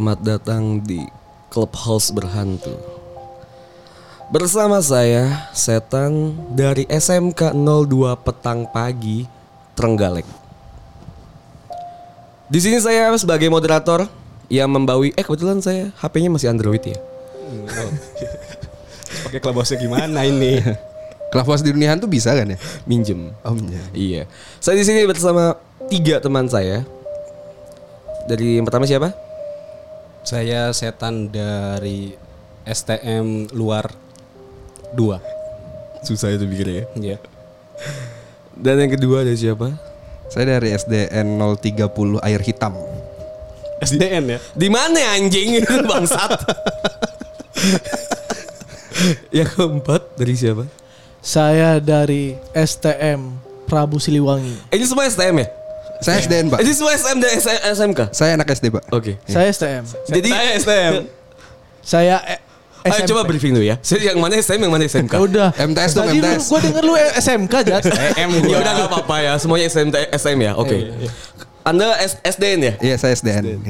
Selamat datang di Clubhouse Berhantu. Bersama saya, Setan dari SMK 02 Petang Pagi, Trenggalek. Di sini saya sebagai moderator yang membawi eh kebetulan saya HP-nya masih Android ya. Pakai clubhouse gimana ini? Clubhouse di dunia hantu bisa kan ya? Minjem. Omnya. Iya. Saya di sini bersama tiga teman saya. Dari yang pertama siapa? Saya setan dari STM luar 2. Susah itu pikirnya ya. Iya. Dan yang kedua ada siapa? Saya dari SDN 030 air hitam. SDN ya? Di mana anjing itu bangsat? yang keempat dari siapa? Saya dari STM Prabu Siliwangi. Eh, ini semua STM ya? Saya SDN, Pak. Ini semua SM dan SMK. Saya anak SD, Pak. Oke. Saya STM. Jadi Saya STM. Saya eh, Ayo SMP. coba briefing dulu ya. Saya yang mana STM yang mana SMK? Udah. MTS dong, Tadi MTS. gua denger lu SMK, Jat. M Ya udah gak apa-apa ya. Semuanya SM, SM ya. Oke. Anda S- SDN ya? Iya, saya SDN.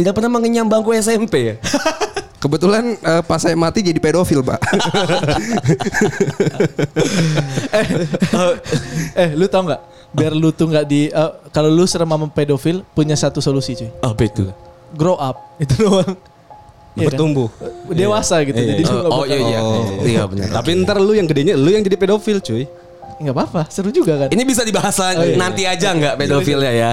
Tidak pernah mengenyam bangku SMP ya? Kebetulan eh, pas saya mati jadi pedofil, Pak. eh, lu tau nggak? Biar lu tuh nggak di eh, kalau lu serem sama pedofil punya satu solusi, cuy. Apa itu? Grow up. Itu doang. Iya kan? Bertumbuh. Dewasa gitu. Iya, Jadi iya. nggak Oh, iya iya. Iya benar. Tapi ntar lu yang gedenya lu yang jadi pedofil cuy. Nggak apa-apa, seru juga kan. Ini bisa dibahas Oh, iya. nanti aja nggak pedofilnya ya?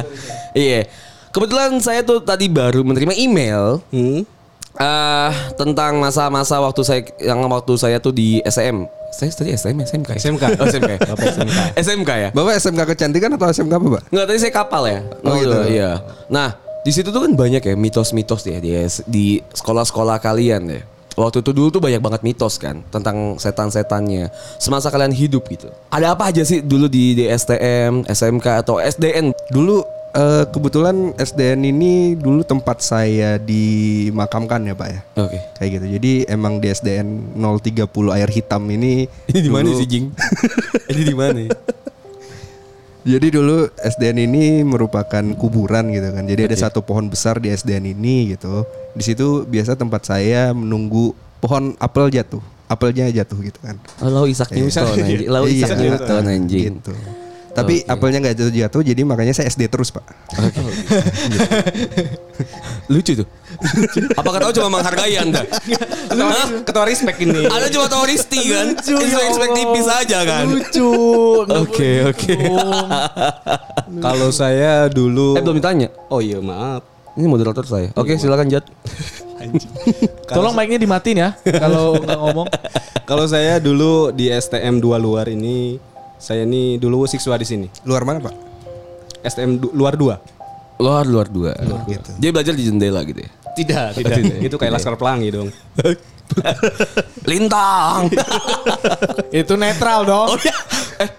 Iya. Kebetulan saya tuh tadi baru menerima email Hmm. ah tentang masa-masa waktu saya yang waktu saya tuh di SM. Saya tadi SM SMK. ya? SMK. Oh, SMK. Bapak SMK. SMK ya? Bapak SMK kecantikan atau SMK apa, Pak? Enggak, tadi saya kapal ya. Oh, gitu. Iya. Nah, di situ tuh kan banyak ya mitos-mitos ya di di sekolah-sekolah kalian ya. Waktu itu dulu tuh banyak banget mitos kan tentang setan-setannya semasa kalian hidup gitu. Ada apa aja sih dulu di, di STM, SMK atau SDN? Dulu eh, kebetulan SDN ini dulu tempat saya dimakamkan ya, Pak ya. Oke. Kayak gitu. Jadi emang di SDN 030 air hitam ini Ini di mana sih, Jing? Ini di mana? Jadi dulu SDN ini merupakan kuburan gitu kan. Jadi ada satu pohon besar di SDN ini gitu. Di situ biasa tempat saya menunggu pohon apel jatuh. Apelnya jatuh gitu kan. Oh, Lau Isak Newton anjing. Lau Iya, Isak Newton anjing. Gitu. Tapi apelnya nggak jatuh-jatuh jadi makanya saya SD terus, Pak. Lucu tuh. Apakah tahu cuma menghargai Anda? Hah? Ketua respect ini. Anda cuma tahu Risti kan? Expect tipis aja kan? Lucu. Oke, oke. bohong. Kalau saya dulu Eh belum ditanya. Oh iya, maaf. Ini moderator saya. Oke, silakan Jat. Tolong mic-nya dimatiin ya kalau nggak ngomong. Kalau saya dulu di STM 2 luar ini saya ini dulu siswa di sini. Luar mana, Pak? STM du- luar 2. Luar luar dua. gitu. Dia belajar di jendela gitu ya. Tidak, tidak. Itu kayak Laskar Pelangi dong. Lintang. Itu netral dong. oh ya. Eh,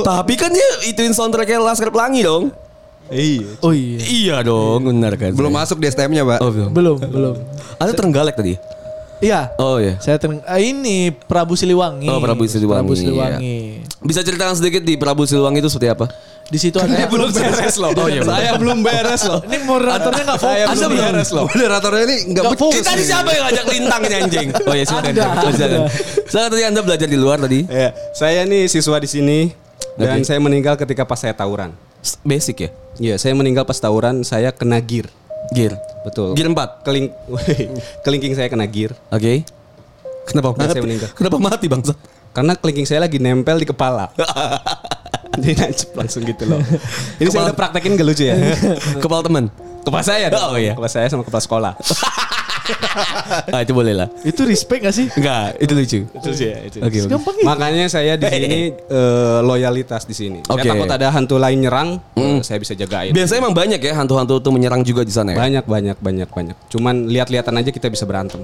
tapi kan dia ituin soundtracknya Laskar Pelangi dong. Iya. Oh iya. Iya dong, benar kan. Belum masuk di STM-nya, Pak. Oh, belum. Belum, belum. Ada Trenggalek tadi. Iya. Oh iya. Saya ter ah, ini Prabu Siliwangi. Oh, Prabu Siliwangi, Prabu Siliwangi. Bisa ceritakan sedikit di Prabu Siliwangi itu seperti apa? Di situ ada belum beres loh. Oh, iya, saya belum beres loh. Ini moderatornya nggak Saya fokus. belum nih. beres loh. Moderatornya ini nggak fokus. Ini tadi siapa yang ngajak Lintang ini anjing? Oh iya, silakan. Silakan tadi Anda belajar di luar tadi. Ya, saya nih siswa di sini dan Oke. saya meninggal ketika pas saya tawuran. Basic ya? Iya, saya meninggal pas tawuran, saya kena gear. Gear. Betul. Gear 4. Keling kelingking saya kena gear. Oke. Kenapa Dan mati? saya meninggal. Kenapa mati bangsa? Karena kelingking saya lagi nempel di kepala. Dia nancep langsung gitu loh. Ini saya udah praktekin gak lucu ya? Kepala teman. Kepala saya dong. Oh, iya. Kepala saya sama kepala sekolah. Nah, itu boleh lah. Itu respect gak sih? Enggak, itu lucu. Itu sih ya, itu. Oke, bagus. Gampang itu. Makanya saya di sini eh, loyalitas di sini. Oke. Saya takut ada hantu lain nyerang, eh, saya bisa jagain. Biasanya emang banyak ya hantu-hantu tuh menyerang juga di sana ya. Banyak banyak banyak banyak. Cuman lihat-lihatan aja kita bisa berantem.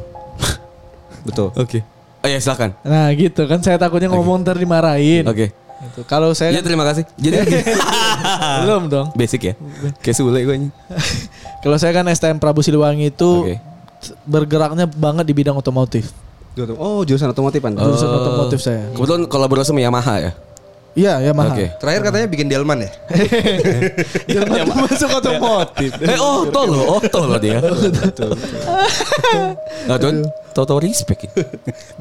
Betul. Oke. Oh ya silakan. Nah gitu kan saya takutnya ngomong ntar dimarahin. Oke. Gitu. Kalau saya Ya terima kasih. Jadi belum dong. basic ya. Kayak sule gue ini. Kalau saya kan STM Prabu Siliwangi itu Oke. Bergeraknya banget di bidang otomotif. Oh jurusan otomotif Anda. Jurusan otomotif saya. Kebetulan kolaborasi sama Yamaha ya. Iya, ya mahal. Oke. Terakhir katanya bikin delman ya? Jangan masuk otomotif. Eh oh tol loh, oh tol loh dia. Nah tuh, tau-tau respect ya.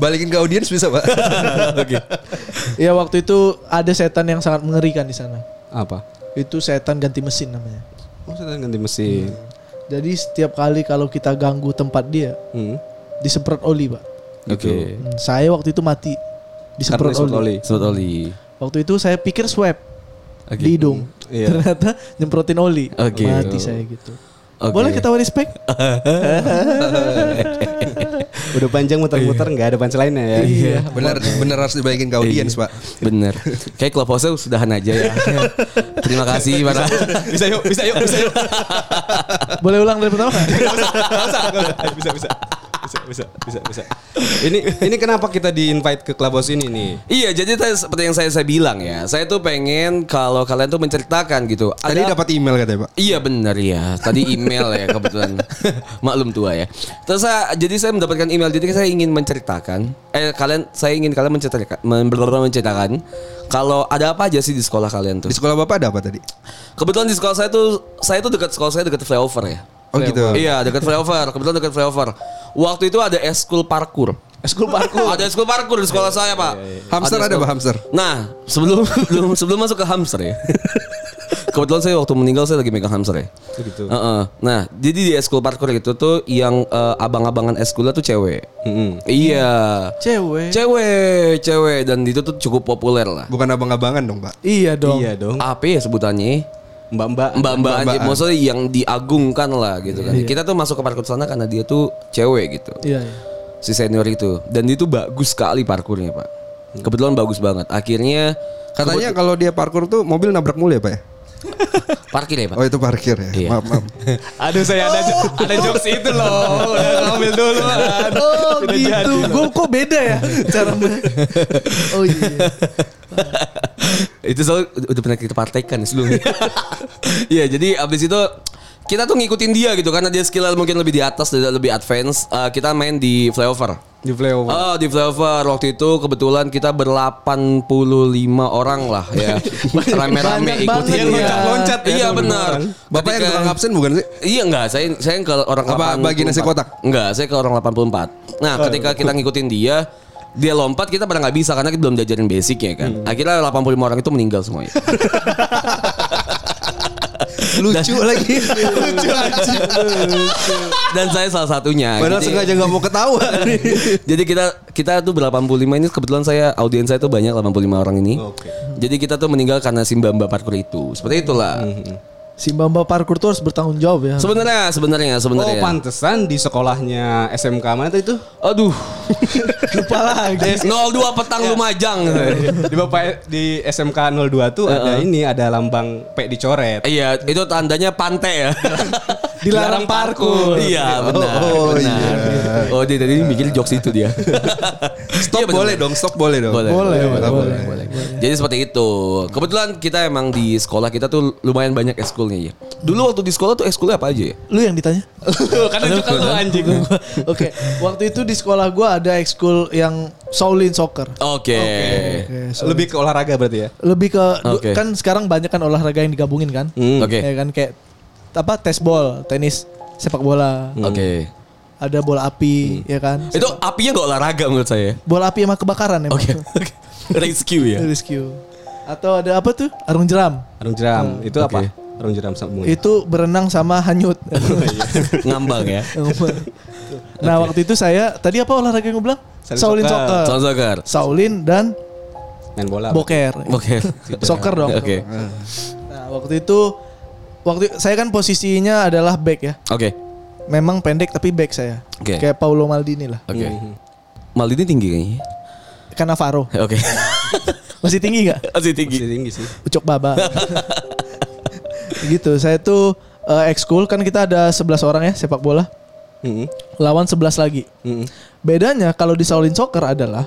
Balikin ke audiens bisa pak? Oke. Ya waktu itu ada setan yang sangat mengerikan di sana. Apa? Itu setan ganti mesin namanya. Oh saya ganti mesin. Jadi setiap kali kalau kita ganggu tempat dia, Hmm. disemprot oli, Pak. Oke. Hmm, Saya waktu itu mati disemprot Karena oli. oli. Semut oli. Waktu itu saya pikir swab Oke. di hidung. Iya. Ternyata nyemprotin oli. Oke. Mati saya gitu. Oke. Boleh kita respect? Udah panjang muter-muter nggak ada punchline ya. Iya. Bener, bener harus dibalikin ke audiens pak. Bener. Kayak clubhouse sudahan aja ya. Terima kasih para. bisa yuk, bisa yuk, bisa yuk. Boleh ulang dari pertama? nggak? bisa, bisa. Bisa, bisa, bisa, bisa. Ini ini kenapa kita di invite ke Clubhouse ini nih? Iya, jadi tadi seperti yang saya saya bilang ya. Saya tuh pengen kalau kalian tuh menceritakan gitu. Tadi Ada- dapat email katanya pak. Iya benar ya. Tadi email ya kebetulan. Maklum tua ya. Terus saya, jadi saya mendapatkan email. Jadi saya ingin menceritakan. Eh kalian, saya ingin kalian menceritakan, men- menceritakan kalau ada apa aja sih di sekolah kalian tuh. Di sekolah bapak ada apa tadi? Kebetulan di sekolah saya tuh, saya tuh dekat sekolah saya dekat flyover ya. Oh gitu. Iya dekat flyover. Kebetulan dekat flyover. Waktu itu ada eskul parkur. School parkour. Ada eskul parkur di sekolah saya pak. Hamster ada eskul- pak hamster? Nah, sebelum sebelum sebelum masuk ke hamster ya. Kebetulan saya waktu meninggal saya lagi megang hamster ya. gitu. Heeh. Nah, jadi di eskul parkour itu tuh yang eh, abang-abangan eskulnya tuh cewek. Mm-mm. Iya. Cewek. Cewek, cewek dan itu tuh cukup populer lah. Bukan abang-abangan dong pak. Iya dong. Iya dong. Apa ya sebutannya? Mbak-mbak. Mbak-mbak aja, Mbak-mbakan. maksudnya yang diagungkan lah gitu kan. Kita tuh masuk ke parkour sana karena dia tuh cewek gitu. Iya, iya. si senior itu dan itu bagus sekali parkurnya pak kebetulan bagus banget akhirnya Katanya kalau dia parkur tuh mobil nabrak mulu ya pak ya? Parkir ya pak Oh itu parkir ya? Iya. Maaf maaf. Aduh saya ada ada jokes itu loh. Udah ngambil dulu. Oh gitu. Gue kok beda ya cara Oh iya. itu soal udah pernah kita praktekkan sebelumnya Iya jadi abis itu kita tuh ngikutin dia gitu karena dia skill mungkin lebih di atas dan lebih advance Eh, kita main di flyover Di flyover. Oh di flyover waktu itu kebetulan kita ber-85 orang lah ya Rame-rame ikutin dia ya. Loncat ya, Iya benar Bapak yang Ketika- tukang absen bukan sih? Iya enggak, saya saya ke orang Apa 84. bagi nasi kotak? Enggak, saya ke orang 84. Nah, ketika kita ngikutin dia, dia lompat kita pada nggak bisa karena kita belum diajarin basicnya kan. Akhirnya 85 orang itu meninggal semuanya. Lucu lagi. Lucu Dan saya salah satunya. Padahal Jadi- sengaja nggak mau ketawa. Jadi kita kita tuh ber-85 ini kebetulan saya audiens saya tuh banyak 85 orang ini. Oke. Jadi kita tuh meninggal karena si mbak-mbak parkur itu. Seperti itulah. Si Mbak Mbak parkur tuh harus bertanggung jawab ya. Sebenarnya sebenarnya Oh sebenarnya. pantesan di sekolahnya SMK mana tuh itu? Aduh. Lupa lagi. 02 petang Lumajang. di Bapak di SMK 02 tuh ada ini ada lambang P dicoret. Iya, itu tandanya pantai ya. Dilarang parkur. Iya, benar. Oh, benar. Oh, dia tadi mikir jokes itu dia. Stop Iya, boleh dong, stop boleh dong. Boleh, Boleh, boleh, boleh. boleh, Jadi seperti itu. Kebetulan kita emang di sekolah kita tuh lumayan banyak ekskulnya ya. Dulu waktu di sekolah tuh ekskulnya apa aja ya? Lu yang ditanya? kan itu kan lu anjing. Oke, waktu itu di sekolah gua ada ekskul yang Shaolin Soccer. Oke. Oke, so- Lebih ke olahraga berarti ya? lebih ke Oke. kan sekarang banyak kan olahraga yang digabungin kan? Hmm. Oke. Ya kan kayak apa tes ball, tenis, sepak bola, Oke. ada bola api, ya kan? Itu apinya gak olahraga menurut saya. Bola api sama kebakaran ya. Oke. Oke. Rescue ya. Rescue. Atau ada apa tuh? Arung jeram. Arung jeram. itu Oke. apa? Arung jeram sambung. Itu berenang sama hanyut. Ngambang ya. nah, waktu itu saya tadi apa olahraga yang gue bilang? Shaolin Shaolin soccer. soccer. Sound soccer. Shaolin dan Main bola. boker. Oke. Soccer dong. Oke. Nah, waktu itu waktu saya kan posisinya adalah back ya. Oke. memang pendek tapi back saya. Oke. Kayak Paulo Maldini lah. Oke. Maldini tinggi kayaknya. Kan Navarro. Oke. Masih tinggi nggak? Masih tinggi. Masih tinggi sih. Ucok baba. gitu. Saya tuh eh, ekskul kan kita ada 11 orang ya sepak bola. Mm-mm. Lawan 11 lagi. Mm-mm. Bedanya kalau di Shaolin Soccer adalah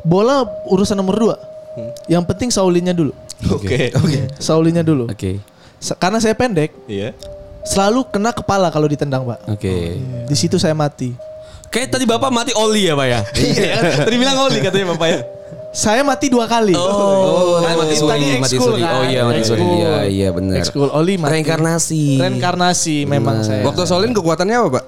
bola urusan nomor 2. Yang penting Shaulinnya dulu. Oke. Shaulinnya dulu. Oke. Se- Karena saya pendek, Iya. selalu kena kepala kalau ditendang, Pak. Oke. Di situ saya mati. Kayak tadi Bapak mati oli ya, Pak ya? Iya. Tadi bilang oli katanya Bapak ya. Saya mati dua kali. Oh, kan mati Tadi suri, mati ekskul suri. kan? Oh iya, mati suri. Iya, iya benar. Ekskul Oli mati. Reinkarnasi. Reinkarnasi memang saya. Waktu Solin kekuatannya apa, Pak?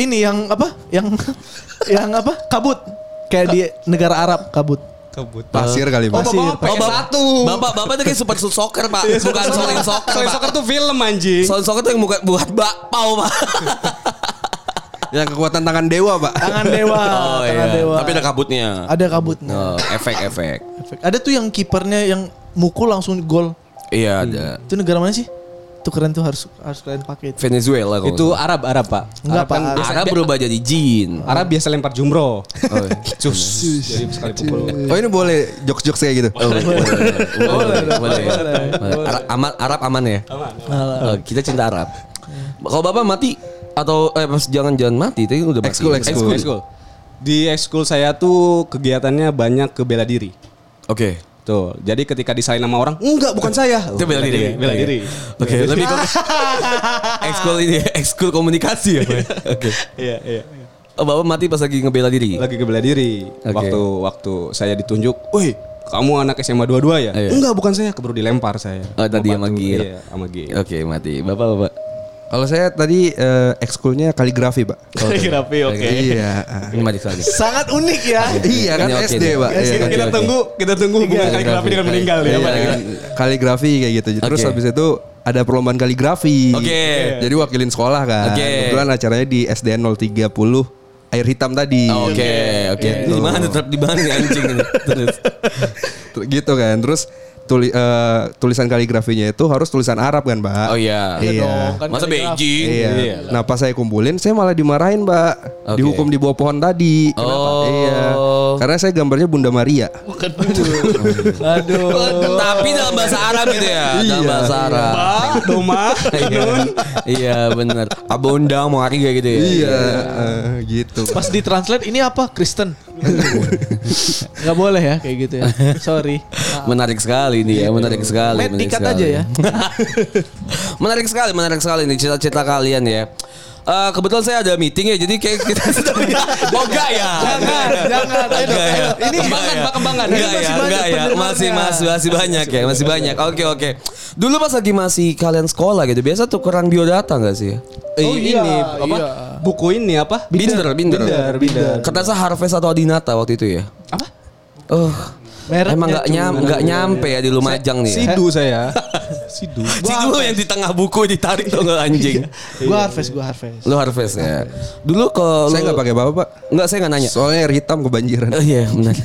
Ini yang apa? Yang yang apa? Kabut. Kayak di negara Arab kabut. Kebut. Pasir kali, Pak. Pasir. Oh, Bapak, Bapak, Bapak tuh kayak super soccer, Pak. Bukan soling soccer, Soalnya Pak. soccer tuh film anjing. Soling soccer tuh yang bukan buat bakpao, Pak. Yang kekuatan tangan dewa, Pak. Tangan dewa, Oh tangan iya. dewa. Tapi ada kabutnya. ada kabutnya. Oh, efek-efek. Efek. Ada tuh yang kipernya yang mukul langsung gol. Iya, ada. Itu negara mana sih? Itu keren tuh harus harus kalian pakai. itu. Venezuela kalau Itu Arab, Arab Pak. Enggak, Arab kan Pak. Arab berubah jadi jin. Arab biasa lempar jumroh. Oh, iya. Cus. Jadi sekali pukul. Oh ini boleh jokes-jokes kayak gitu. Oh, boleh, boleh, boleh, boleh. boleh. Arab aman, Arab aman ya. Oh, kita cinta Arab. Kalau bapak mati atau eh pas jangan-jangan mati, tapi udah mati. Ekskul, ekskul. Ekskul, ekskul. Di ekskul saya tuh kegiatannya banyak ke bela diri. Oke. Tuh, jadi ketika disalin sama orang, enggak bukan saya. Itu bela diri. Bela diri. Oke, lebih ke ekskul ini, ekskul komunikasi ya. Oke. Iya, iya. Oh, bapak mati pas lagi ngebela diri. Lagi ke bela diri. Oke. Waktu waktu saya ditunjuk, "Woi, kamu anak SMA 22 ya?" Iya. Enggak, bukan saya, keburu dilempar saya. Oh, tadi sama gear. Iya, sama gear. Oke, mati. Bapak, bapak. Kalau saya tadi eh, ekskulnya kaligrafi, Pak. Kaligrafi, oke. Iya. Ini mati sekali. Sangat unik ya. Iya kan oke SD. Pak. Iya. oke. Kita tunggu, kita tunggu hubungan kaligrafi dengan meninggal ya, Pak. Iya, kaligrafi kayak gitu. Terus habis itu ada perlombaan kaligrafi. Oke. Jadi wakilin sekolah kan. Oke. Kebetulan acaranya di SDN 030 air hitam tadi. Oke, oke. Di mana tetap di mana anjing ini? Terus. Ter- Gitu kan. Terus tuli- eh, tulisan kaligrafinya itu harus tulisan Arab kan, Pak? Oh iya. Iya. Kan Masa. Beijing? Iya. Nah pas saya kumpulin, saya malah dimarahin, Mbak. Oke. Dihukum di bawah pohon tadi. Oh. Iya. Karena saya gambarnya Bunda Maria. Aduh. Tapi dalam bahasa Arab gitu ya, dalam Iya. bahasa Arab. Doma, Iya, iya benar. Abunda kayak gitu ya. Iya, eh, gitu. Pas ditranslate ini apa? Kristen. Gak boleh ya kayak gitu ya. Sorry. Menarik sekali nih ya, menarik sekali. Menarik sekali. aja ya. menarik sekali, menarik sekali nih cita-cita kalian ya. Eh, kebetulan saya ada meeting ya, jadi kayak kita Oh enggak ya? Jangan, jangan. Ya? ayo. Ini Kembangan, Pak, kembangan. Enggak Ini ya, masih enggak banyak ya. Masih, masih, masih banyak ya, masih banyak. Oke, oke. Dulu pas lagi masih kalian sekolah gitu, biasa tukeran biodata enggak sih? Eh, Oh, ini iya, apa? iya. Buku ini apa? Binder, binder. Binder, binder. Kertasnya Harvest atau Adinata waktu itu ya? Apa? Oh, Mereknya emang nggak nyam, nyampe ya di Lumajang nih. Ya. Sidu saya. Sidu. Si dulu yang di tengah buku ditarik tuh nggak anjing. Gua harvest, gua harvest. Lu Harvest ya. Dulu kalau Saya nggak pakai apa-apa, Pak. Enggak, saya nggak nanya. Soalnya air hitam kebanjiran. Oh iya, benar.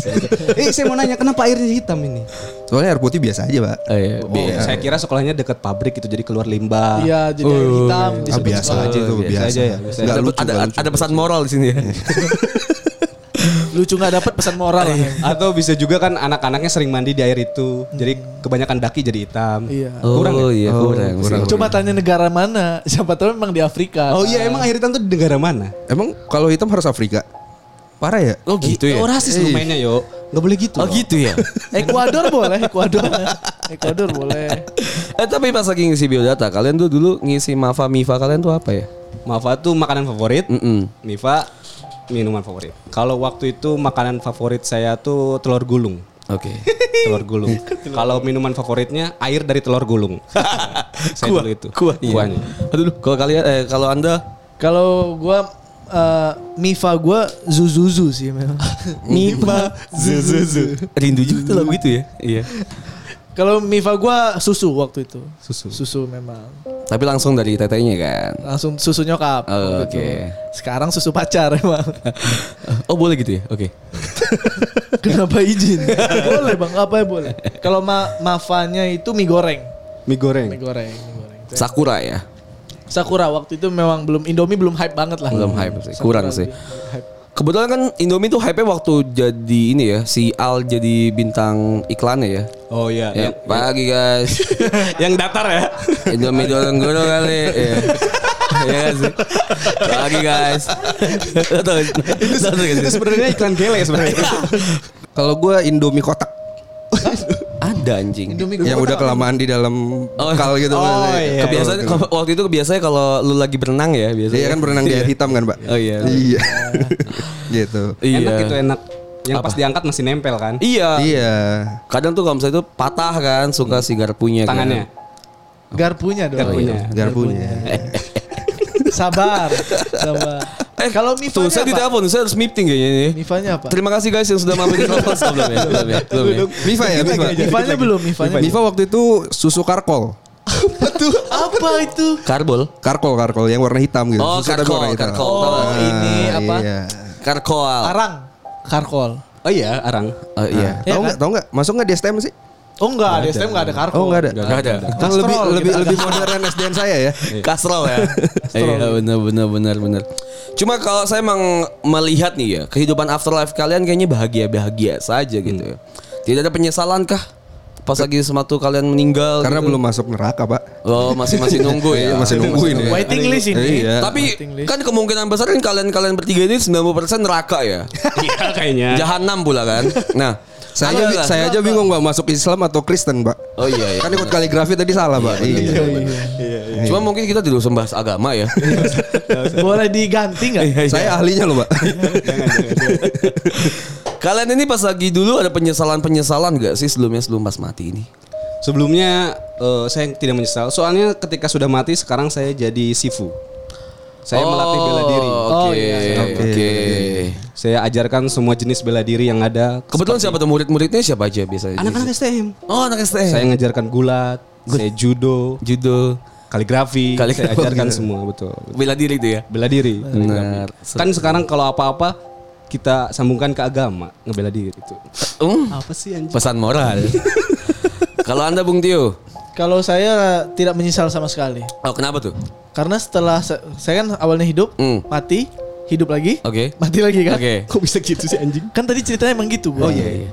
eh, saya mau nanya kenapa airnya hitam ini? Soalnya air putih biasa aja, Pak. Oh iya, Oh, biasa. saya kira sekolahnya dekat pabrik itu jadi keluar limbah. Iya, jadi air hitam. Ah, disebut biasa sekolah. aja itu, biasa biasa. aja ya, biasa. Ada, lucu, ada, ada pesan moral di sini ya. Lucu nggak dapat pesan moral. lah. Atau bisa juga kan anak-anaknya sering mandi di air itu. Jadi kebanyakan daki jadi hitam. Iya. Kurang oh, ya? iya, kurang. kurang. sih. Coba tanya negara mana? Siapa tahu memang di Afrika. Oh iya emang air hitam tuh di negara mana? Emang kalau hitam harus Afrika? Parah ya? Oh gitu ya. Oh rasis lu mainnya yo. Gak boleh gitu. Oh loh. gitu ya. Ekuador boleh, Ekuador. Ekuador boleh. eh tapi pas lagi ngisi biodata, kalian tuh dulu ngisi Mafa Mifa kalian tuh apa ya? Mafa tuh makanan favorit. Mm-mm. Mifa minuman favorit. Kalau waktu itu makanan favorit saya tuh telur gulung. Oke. Telur gulung. Kalau minuman favoritnya air dari telur gulung. saya dulu itu. Kuahnya. Kuahnya. Aduh, kalau kalian eh kalau Anda Kalau gua eh, Mifa gua Zuzuzu sih memang. Mifa Zuzuzu. Rindu juga tuh lagu itu ya. Iya. Kalau Mifa gua susu waktu itu. Susu. Susu memang. Tapi langsung dari tetenya kan. Langsung susu nyokap. Oh, oke. itu. Sekarang susu pacar emang. oh boleh gitu ya? Oke. Kenapa izin? boleh bang, apa ya boleh. Kalau ma mafanya itu mie goreng. Mie goreng. Mie goreng, mie goreng. Sakura ya. Sakura waktu itu memang belum Indomie belum hype banget lah. Belum hype sih, Sakura kurang sih. lebih hype. Kebetulan kan Indomie tuh hype-nya waktu jadi ini ya, si Al jadi bintang iklannya ya. Oh iya. Ya, Yang, pagi guys. yang datar ya. Indomie dorong goro kali. Iya. Iya sih. Pagi guys. Itu sih? sebenarnya iklan gele sebenarnya. Kalau gue Indomie kotak Ada anjing. Indomie yang udah kelamaan di dalam kal gitu. Oh, iya. Kebiasaan kalau- waktu itu kebiasaan kalau lu lagi berenang ya biasanya. Iya kan berenang di air hitam kan, Pak? Oh iya. Iya. gitu. Iya. Enak itu enak. Yang pas diangkat masih nempel kan. Iya. Iya. Kadang tuh kalau misalnya itu patah kan, suka si garpunya kan. Tangannya. Garpunya dong. Garpunya. Garpunya. Sabar. Sabar. Eh Kalau tuh Mifanya saya apa? ditelepon, saya harus meeting kayaknya ini. Mifanya apa? Terima kasih guys yang sudah mampir di telepon sebelum ya. Belum ya. Belum ya. Mifa ya, Mifa. Mifanya belum, Mifanya. Mifa waktu itu susu karkol. Apa itu? Karbol. Karkol, karkol yang warna hitam gitu. Oh, Susu karkol, warna hitam. karkol. Oh, ini Ah, apa? Iya. Karkoal. Arang. Karkol. Oh iya, arang. Oh iya. Iya Tahu kan? nggak? Tahu nggak? Masuk nggak di STM sih? Oh enggak, di STM enggak ada karkol. Oh nggak ada. Enggak ada. Kan lebih Kastrol lebih lebih modern SDN saya ya. Kastrol ya. Iya benar benar benar benar. Cuma kalau saya emang melihat nih ya kehidupan afterlife kalian kayaknya bahagia bahagia saja gitu ya. Tidak ada penyesalan kah? Pas lagi sematu kalian meninggal Karena gitu? belum masuk neraka, Pak. Oh masih masih nunggu ya Iya, masih nungguin ya. Waiting list ini. Iya. Tapi kan kemungkinan besar kan kalian-kalian bertiga ini 90% neraka ya. Iya kayaknya. Jahanam pula kan. Nah, Saya aja, nggak? saya aja bingung Pak masuk Islam atau Kristen, Pak. Oh iya iya. Kan ikut kaligrafi tadi salah, Pak. Iya. Cuma mungkin kita tidak usah bahas agama ya. Boleh diganti enggak? Saya ahlinya loh, Pak. Kalian ini pas lagi dulu ada penyesalan-penyesalan gak sih sebelumnya sebelum pas mati ini? Sebelumnya eh, saya tidak menyesal. Soalnya ketika sudah mati sekarang saya jadi sifu. Saya melatih bela diri. Oke. Oh, iya, iya. Oke. Saya ajarkan semua jenis bela diri yang ada. Kebetulan siapa tuh murid-muridnya siapa aja biasanya? Anak-anak STM. Oh, anak STM. Saya ngajarkan gulat, saya judo, judo, kaligrafi, Kaligrafi. saya ajarkan semua betul. bela diri itu ya. Bela diri. Benar. Kan sekarang kalau apa-apa kita sambungkan ke agama, ngebela diri itu. Um, Apa sih anjing? pesan moral. Kalau Anda Bung Tio, Kalau saya tidak menyesal sama sekali. oh kenapa tuh? Karena setelah sa- saya kan awalnya hidup, Hmm. mati, hidup lagi, Oke. mati lagi kan. Oke. Kok bisa gitu sih anjing? Kan tadi ceritanya emang gitu. Oh iya iya.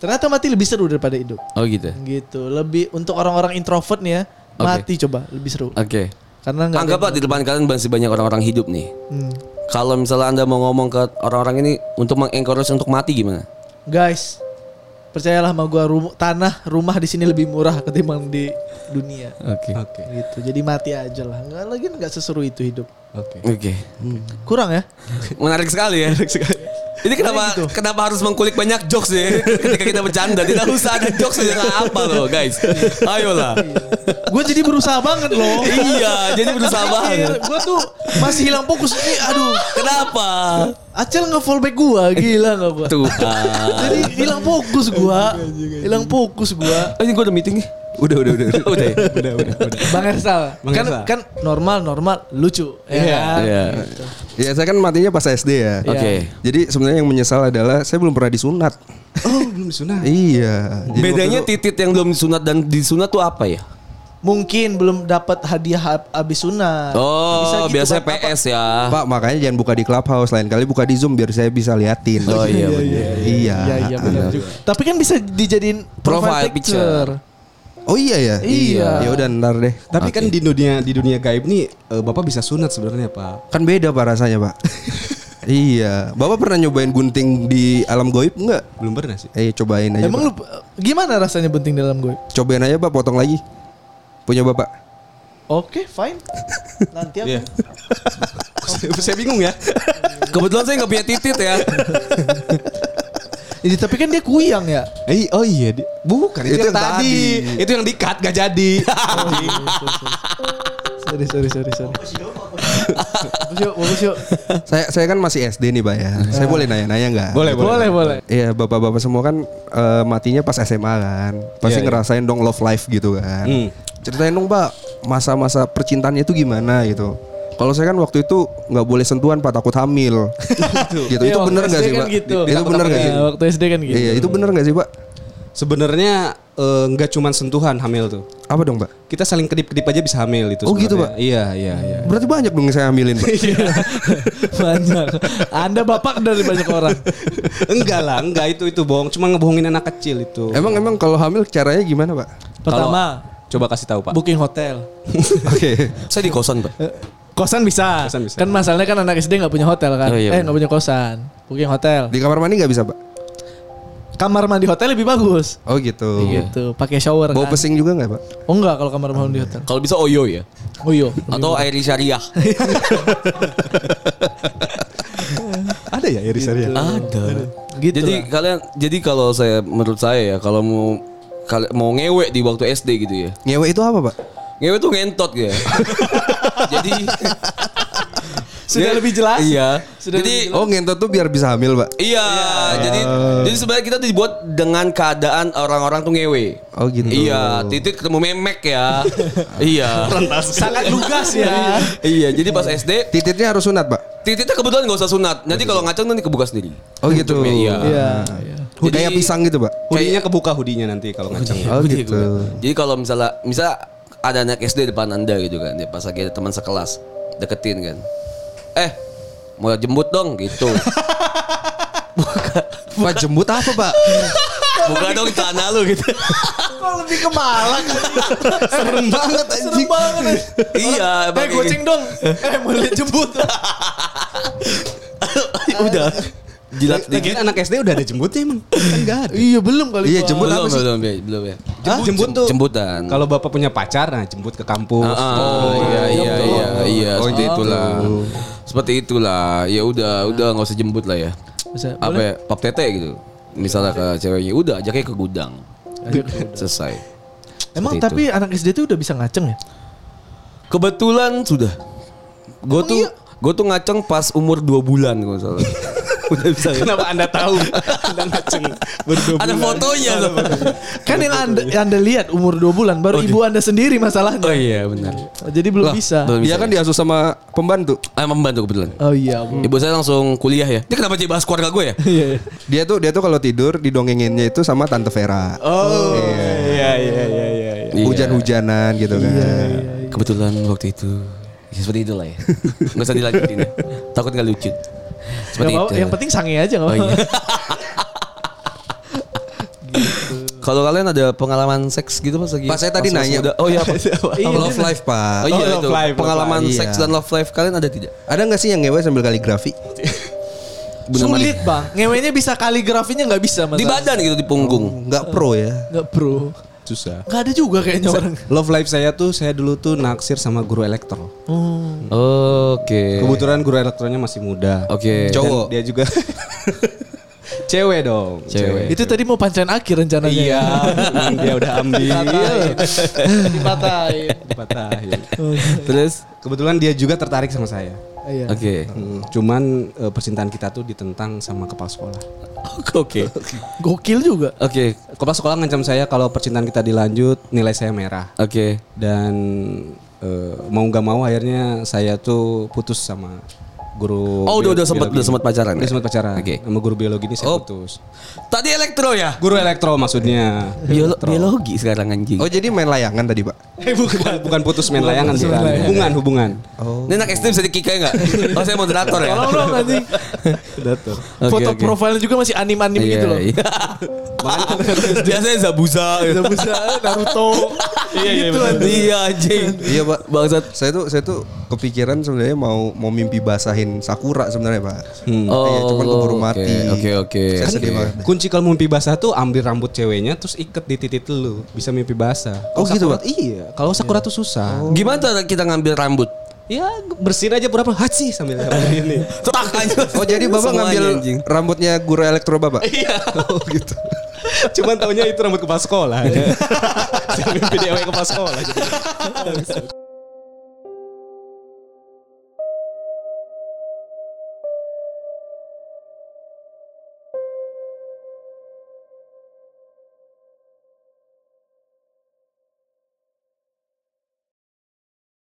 Ternyata mati lebih seru daripada hidup. Oh gitu. Gitu. Lebih untuk orang-orang introvert nih ya, Oke. mati coba lebih seru. Oke. Karena nggak ada Anggaplah di depan kalian masih banyak orang-orang hidup nih. Hmm. Kalau misalnya Anda mau ngomong ke orang-orang ini untuk mengencourage untuk mati gimana? Guys, percayalah sama gua rum- tanah rumah di sini lebih murah ketimbang di dunia. Oke. Oke. Gitu. Jadi mati aja lah. Nggak lagi nggak seseru itu hidup. Oke. Oke. Kurang ya? Menarik sekali ya. Ini kenapa gitu. kenapa harus mengkulik banyak jokes ya ketika kita bercanda? Tidak usah ada jokes yang apa loh guys. Ayolah. gue jadi berusaha banget loh. iya, jadi berusaha banget. gue tuh masih hilang fokus. Ih, aduh. Kenapa? Acel nge-fallback gua, gila gak gua? Tuh. Jadi hilang fokus gua. Hilang fokus gua. Oh, ini gue udah meeting nih. Udah, udah, udah. udah. Udah. ya? Udah, udah, udah. Bang Ersal, Bang kan Ersal. kan normal normal lucu. ya Iya, kan? Iya. Ya saya kan matinya pas SD ya. Oke. Jadi sebenarnya yang menyesal adalah saya belum pernah disunat. Oh, belum disunat. Iya. Jadi Bedanya itu- titit yang belum disunat dan disunat tuh apa ya? Mungkin belum dapat hadiah hab- abis sunat. Oh, Bisa gitu, biasanya Bang. Apa- PS ya. Pak makanya jangan buka di clubhouse lain kali buka di zoom biar saya bisa liatin. Oh iya benar. Iya. Iya iya benar juga. Tapi kan bisa dijadiin Profile profile, picture. picture. Oh iya ya. Iya. Ya udah ntar deh. Tapi kan di dunia di dunia gaib nih eh, Bapak bisa sunat sebenarnya, Pak. Kan beda pak rasanya pak. iya. Bapak pernah nyobain gunting di alam goib enggak? Belum pernah sih. Eh cobain aja. Emang Pak. lu gimana rasanya bunting dalam gue? Cobain aja pak potong lagi. Punya bapak. Oke, fine. Nanti aku. Iya. saya bingung ya. Kebetulan saya nggak punya titit ya. Jadi, tapi kan dia kuyang ya. Eh, oh iya, di- bukan itu, Itu yang yang tadi. tadi. Itu yang di-cut gak jadi. Sorry, sorry, sorry, sorry. Bagus yuk, bagus yuk. Saya saya kan masih SD nih pak ya. Saya boleh nanya-nanya nggak? boleh, boleh. Boleh, boleh. Iya bapak-bapak semua kan eh, matinya pas SMA kan. Pasti Iya, iya. ngerasain dong love life gitu kan. Hmm. Ceritain dong pak masa-masa percintaannya itu gimana gitu. Kalau saya kan waktu itu nggak boleh sentuhan pak takut hamil. gitu. Iya, itu waktu bener nggak sih kan pak? gitu. Itu bener nggak sih? Ya, waktu SD kan gitu. Iya itu bener nggak sih pak? Sebenarnya eh, nggak cuman sentuhan hamil tuh. Apa dong, Pak? Kita saling kedip-kedip aja bisa hamil itu. Oh, gitu. Pak? Iya, iya, iya. Berarti banyak dong yang saya hamilin, Pak. Banyak. Anda bapak dari banyak orang. enggak lah, enggak itu itu bohong. Cuma ngebohongin anak kecil itu. emang emang kalau hamil caranya gimana, Pak? Pertama, Coba kasih tahu, Pak. booking hotel. Oke. Saya di kosan, Pak. Kosan bisa. Kosan bisa. Kan masalahnya kan anak SD nggak punya hotel kan. Oh, iya, eh nggak punya kosan. Booking hotel. Di kamar mandi nggak bisa, Pak? Kamar mandi hotel lebih bagus. Oh gitu. Iya. Gitu, pakai shower Bau kan. pesing juga nggak, Pak? Oh enggak kalau kamar mandi hotel. Kalau bisa Oyo ya. Oh iya. Atau Airi Syariah. Ada ya Iris Arya? Ada. Gitu jadi lah. kalian jadi kalau saya menurut saya ya kalau mau kal- mau ngewe di waktu SD gitu ya. Ngewe itu apa, Pak? Ngewe tuh ngentot ya. jadi Sudah dia- lebih jelas? Iya. Sudah jadi lebih Oh, ngentot tuh biar bisa hamil, Pak. Iya, jadi jadi sebenarnya kita dibuat dengan keadaan orang-orang tuh ngewe. Oh, gitu. Iya, titik ketemu memek ya. iya. sangat lugas ya. iya, jadi pas SD Tititnya harus sunat, Pak. titiknya kebetulan nggak usah sunat. Nanti kalau ngaceng nanti kebuka sendiri. Oh gitu. Iya. Iya. iya. Kayak pisang gitu, Pak. Hudinya kebuka hudinya nanti kalau ngaceng. Oh Iya, gitu. Jadi kalau misalnya misal ada anak SD depan anda gitu kan, ya pas lagi ada teman sekelas deketin kan, eh mau jemput dong gitu. Pak jembut apa, Pak? Buka dong tanah lu gitu. Kok lebih ke Malang? Serem banget Serem banget. iya, Eh goceng dong. Eh mau lihat jemput. udah. Jilat dikit. anak SD udah ada jembutnya emang? Kan enggak ada. iya belum kali. Iya, Pak. jemput belum, apa sih? belum, belum, belum ya. Jemput, jembut tuh. Jemputan. Kalau bapak punya pacar, nah jemput ke kampus. Ah, ah, iya iya iya iya Oh, seperti gitu. itulah. Seperti itulah. Ya udah udah nggak usah jemput lah ya. Bisa, Apa ya, pap tete gitu. Misalnya ke ceweknya udah ajaknya ke gudang. Selesai. Emang tapi anak SD itu udah bisa ngaceng ya? Kebetulan sudah. Gue tuh iya? gue tuh ngaceng pas umur 2 bulan kalau salah. udah bisa. Kenapa anda tahu? anda ngaceng Ada fotonya loh. Kan yang anda, yang anda lihat umur 2 bulan baru ibu anda sendiri masalahnya. Oh iya benar. Jadi belum bisa. Belum Dia bisa. kan diasuh sama pembantu. Ah, membantu kebetulan. Oh iya. Bu. Ibu saya langsung kuliah ya. Dia kenapa jadi bahas keluarga gue ya? Iya. iya. Dia tuh dia tuh kalau tidur didongenginnya itu sama tante Vera. Oh, iya iya iya iya. iya. Iya. Hujan-hujanan gitu kan. Kebetulan waktu itu ya, seperti itulah ya. Nggak usah dilanjutin ya. Takut nggak lucu. Seperti mau- itu. yang penting sange aja nggak Oh, iya. Kalau kalian ada pengalaman seks gitu pas lagi? Pak, saya tadi pas nanya. muda? Oh iya apa? love life, Pak. Oh iya love itu. life, love pengalaman life. seks Iya. dan love life kalian ada tidak? Ada nggak sih yang ngewe sambil kaligrafi? Bener Sulit bang. Ngewenya bisa kaligrafinya nggak bisa mas. Di badan gitu di punggung. Nggak pro ya. Nggak bro. Susah. Nggak ada juga kayaknya orang. Love life saya tuh saya dulu tuh naksir sama guru elektro. Oke. Kebetulan guru elektronya masih muda. Oke. Cowok. Dan dia juga cewek dong. Cewek. Itu tadi mau pancen akhir rencananya. Iya, dia udah ambil. Dipatahin. Dipatahin. Terus? Kebetulan dia juga tertarik sama saya. Iya. Oke. Hmm, cuman eh, percintaan kita tuh ditentang sama kepala sekolah. Oke. Gokil juga. Oke. Kepala sekolah ngancam saya kalau percintaan kita dilanjut nilai saya merah. Oke. Dan eh, mau nggak mau akhirnya saya tuh putus sama guru. Oh, udah- udah sempat- udah sempat pacaran Udah ya? sempat pacaran. Oke. Sama guru biologi ini saya Oh. putus. Tadi elektro ya? Guru elektro maksudnya. Biolo- biologi sekarang anjing. Oh jadi main layangan tadi, Pak? bukan, bukan putus main layangan, bukan. layangan. hubungan, hubungan. Ini anak SD bisa dikikai nggak? Oh saya moderator ya. Tolong dong. Datur. Oke, Foto oke. profilnya juga masih anim-anim Iya, gitu loh. Biasanya Zabuza. gitu. Bisa Naruto. Iya, iya, gitu betul. Iya anjing. Iya, Pak. Bangsat. Saya tuh saya tuh kepikiran sebenarnya mau mau mimpi basahin Sakura sebenarnya, Pak. Iya, cuman keburu oke, mati. Oke oke. Saya sedih oke. banget. Kunci kalau mimpi basah tuh ambil rambut ceweknya terus iket di titik lu bisa mimpi basah. Oh, gitu, sakura- Pak? Iya. Kalau sakura tuh susah. Gimana cara kita ngambil rambut? Ya bersihin aja berapa haji sambil ini. Tak aja. Oh jadi Bapak ngambil anjing. rambutnya guru elektro Bapak? Iya. oh gitu. Cuman taunya itu rambut kepala sekolah. Saya mimpi dewe kepala sekolah.